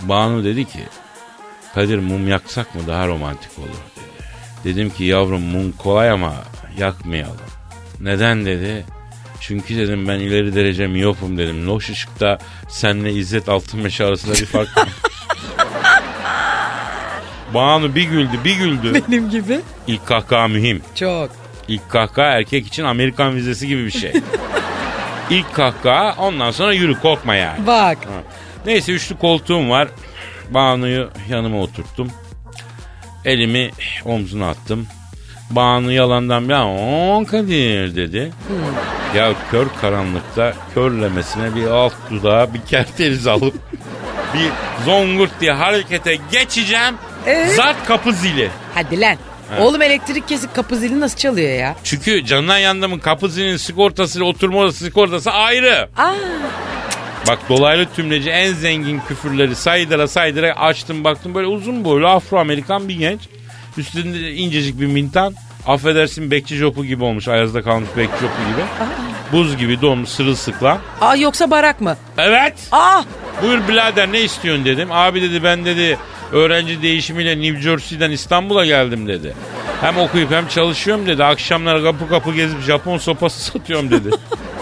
Banu dedi ki. Kadir mum yaksak mı daha romantik olur dedi. Dedim ki yavrum mum kolay ama yakmayalım. Neden dedi. Çünkü dedim ben ileri derece miyopum dedim. Loş ışıkta senle İzzet Altınmeşe arasında bir fark var. Banu bir güldü bir güldü. Benim gibi. İlk kahkaha mühim. Çok. İlk kahkaha erkek için Amerikan vizesi gibi bir şey. İlk kahkaha ondan sonra yürü korkma yani. Bak. Ha. Neyse üçlü koltuğum var. Banu'yu yanıma oturttum. Elimi omzuna attım. Banu yalandan bir on Kadir dedi. Ya kör karanlıkta körlemesine bir alt dudağa bir kerteriz alıp bir zongurt diye harekete geçeceğim. Ee? Zart kapı zili. Hadi lan. Oğlum elektrik kesik kapı zili nasıl çalıyor ya? Çünkü canından yandımın kapı zilinin sigortasıyla oturma odası sigortası ayrı. Aa. Bak dolaylı tümleci en zengin küfürleri saydıra saydıra açtım baktım böyle uzun boylu Afro Amerikan bir genç. Üstünde incecik bir mintan. Affedersin bekçi jopu gibi olmuş. Ayazda kalmış bekçi jopu gibi. Buz gibi donmuş sırılsıklam. Aa yoksa barak mı? Evet. Aa. Buyur birader ne istiyorsun dedim. Abi dedi ben dedi öğrenci değişimiyle New Jersey'den İstanbul'a geldim dedi. Hem okuyup hem çalışıyorum dedi. Akşamları kapı kapı gezip Japon sopası satıyorum dedi.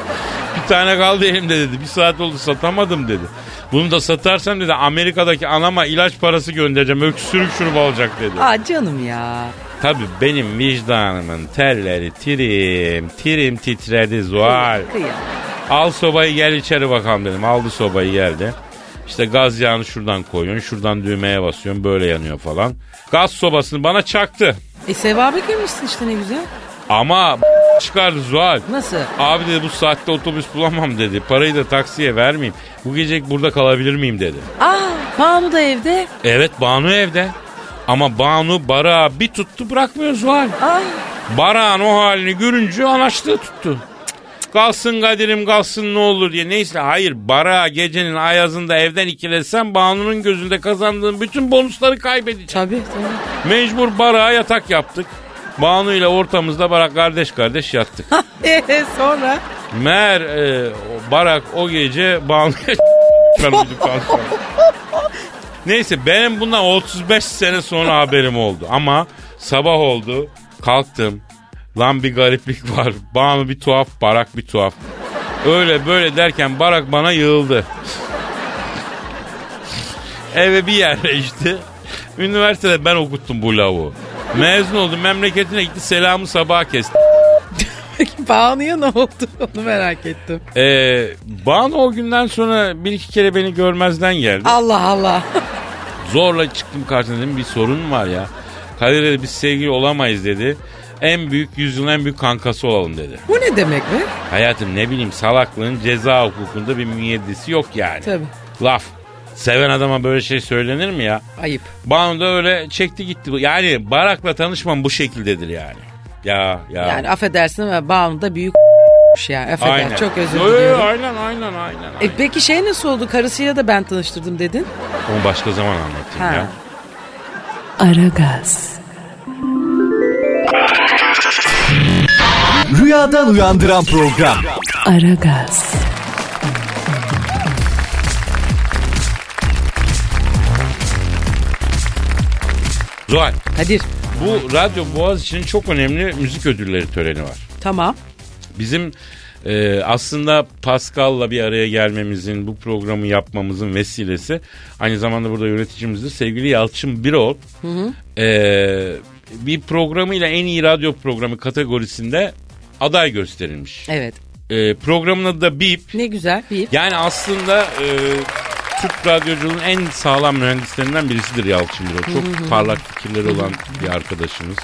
tane kaldı elimde dedi. Bir saat oldu satamadım dedi. Bunu da satarsam dedi Amerika'daki anama ilaç parası göndereceğim. Öksürük şurubu alacak dedi. Aa canım ya. Tabii benim vicdanımın telleri tirim tirim titredi Zuhal. Kıyam. Al sobayı gel içeri bakalım dedim. Aldı sobayı geldi. İşte gaz yağını şuradan koyuyorsun. Şuradan düğmeye basıyorsun. Böyle yanıyor falan. Gaz sobasını bana çaktı. E sevabı girmişsin işte ne güzel. Ama çıkardı Zuhal. Nasıl? Abi dedi bu saatte otobüs bulamam dedi. Parayı da taksiye vermeyeyim. Bu gece burada kalabilir miyim dedi. Aa Banu da evde. Evet Banu evde. Ama Banu Barak'ı bir tuttu bırakmıyor Zuhal. Aa. Barak'ın o halini görünce anaçlığı tuttu. Kalsın Kadir'im kalsın ne olur diye. Neyse hayır Barak'ı gecenin ayazında evden ikilesem Banu'nun gözünde kazandığım bütün bonusları kaybedeceğim. Tabii tabii. Mecbur Barak'a yatak yaptık. Banu ile ortamızda Barak kardeş kardeş yattık. Eee sonra? Meğer e, Barak o gece Banu'ya. Neyse benim bundan 35 sene sonra haberim oldu. Ama sabah oldu kalktım. Lan bir gariplik var. Banu bir tuhaf, Barak bir tuhaf. Öyle böyle derken Barak bana yığıldı. Eve bir yerleşti. Üniversitede ben okuttum bu lavuğu. Mezun oldum memleketine gitti selamı sabaha kesti. Peki Banu'ya ne oldu onu merak ettim. Ee, Banu o günden sonra bir iki kere beni görmezden geldi. Allah Allah. Zorla çıktım karşısına dedim bir sorun var ya. Kadir dedi biz sevgili olamayız dedi. En büyük yüzyılın en büyük kankası olalım dedi. Bu ne demek be? Hayatım ne bileyim salaklığın ceza hukukunda bir müeyyidesi yok yani. Tabii. Laf. Seven adama böyle şey söylenir mi ya? Ayıp. Banu da öyle çekti gitti. Yani Barak'la tanışmam bu şekildedir yani. Ya ya. Yani affedersin ama Banu da büyük yani affeder. aynen. Çok özür Yo, yo, diliyorum. Aynen aynen aynen. E peki şey nasıl oldu? Karısıyla da ben tanıştırdım dedin. Onu başka zaman anlatayım Ha. ya. Aragaz, Rüyadan uyandıran program. Aragaz, Zuhal Kadir. bu Radyo Boğaz için çok önemli müzik ödülleri töreni var. Tamam. Bizim e, aslında Pascal'la bir araya gelmemizin, bu programı yapmamızın vesilesi aynı zamanda burada yöneticimizdir. Sevgili Yalçın Birol e, bir programıyla en iyi radyo programı kategorisinde aday gösterilmiş. Evet. E, programın adı da BIP. Ne güzel. Bir. Yani aslında e, Türk radyoculuğun en sağlam mühendislerinden birisidir Yalçın Birol. Çok parlak fikirleri olan bir arkadaşımız,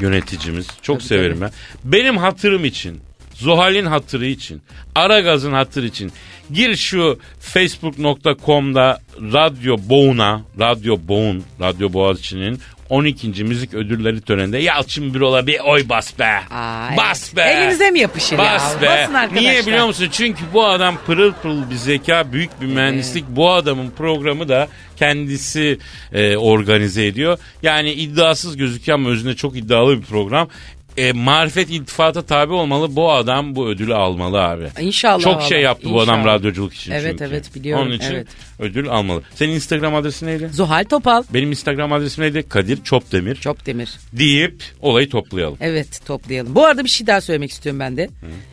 yöneticimiz. Çok severim ben. Benim hatırım için, Zuhal'in hatırı için, Aragaz'ın hatırı için gir şu facebook.com'da Radyo Boğun'a, Radyo Boğun, Radyo Boğaziçi'nin 12. müzik ödülleri töreninde Yalçın Birol'a bir oy bas be. Aa, bas evet. be. Elinize mi yapışır Bas ya? be. Basın arkadaşlar. Niye biliyor musun? Çünkü bu adam pırıl pırıl bir zeka, büyük bir mühendislik. Bu adamın programı da kendisi e, organize ediyor. Yani iddiasız gözüküyor ama özünde çok iddialı bir program. E, marifet iltifata tabi olmalı. Bu adam bu ödülü almalı abi. İnşallah Çok valla, şey yaptı bu adam inşallah. radyoculuk için Evet, çünkü. evet, biliyorum, Onun için evet. ödül almalı. Senin Instagram adresin neydi? Zuhal Topal. Benim Instagram adresim neydi? Kadir Çopdemir. Çok demir. Deyip olayı toplayalım. Evet toplayalım. Bu arada bir şey daha söylemek istiyorum ben de.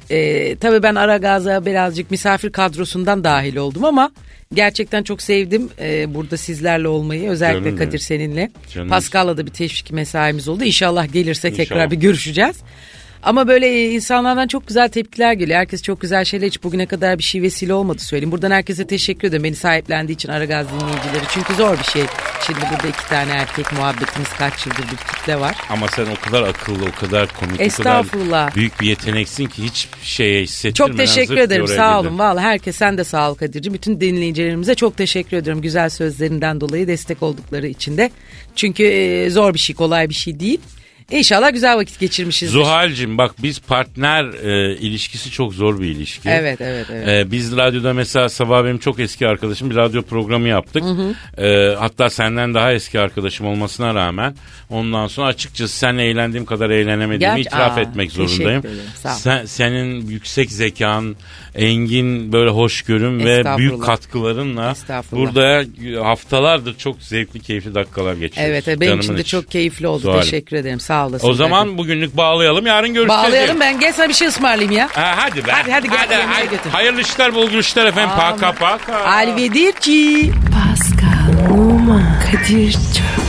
Ee, tabii ben Aragaz'a birazcık misafir kadrosundan dahil oldum ama gerçekten çok sevdim ee, burada sizlerle olmayı. Özellikle Canım Kadir benim. seninle. Canım. Pascal'la da bir teşvik mesaimiz oldu. İnşallah gelirse tekrar İnşallah. bir görüşeceğiz. Ama böyle e, insanlardan çok güzel tepkiler geliyor. Herkes çok güzel şeyler hiç bugüne kadar bir şey vesile olmadı söyleyeyim. Buradan herkese teşekkür ederim beni sahiplendiği için Aragaz dinleyicileri. Çünkü zor bir şey. Şimdi burada iki tane erkek muhabbetimiz kaç yıldır bir kitle var. Ama sen o kadar akıllı, o kadar komik, o kadar büyük bir yeteneksin ki hiç şeye hissettirmeden Çok teşekkür ederim sağ olun. Vallahi herkes sen de sağ ol Kadir'cim. Bütün dinleyicilerimize çok teşekkür ediyorum. Güzel sözlerinden dolayı destek oldukları için de. Çünkü e, zor bir şey kolay bir şey değil. İnşallah güzel vakit geçirmişizdir. Zuhal'cim bak biz partner e, ilişkisi çok zor bir ilişki. Evet evet evet. E, biz radyoda mesela sabah benim çok eski arkadaşım bir radyo programı yaptık. E, hatta senden daha eski arkadaşım olmasına rağmen ondan sonra açıkçası seninle eğlendiğim kadar eğlenemediğimi Gerçi- itiraf Aa, etmek zorundayım. Sen, senin yüksek zekan, engin böyle hoşgörün ve büyük katkılarınla burada haftalardır çok zevkli keyifli dakikalar geçiriyoruz. Evet benim Canımın için de çok keyifli oldu. Zuhal'im. Teşekkür ederim. Sağ olasın. O zaman bugünlük bağlayalım. Yarın görüşeceğiz. Bağlayalım ben gel sana bir şey ısmarlayayım ya. Ha, hadi be. Hadi, hadi, gel, yemeğe götür. Hayırlı işler, bol görüşler efendim. Paka paka. Alvidirci. Pascal, Oman, Kadir çok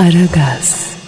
Aragaz.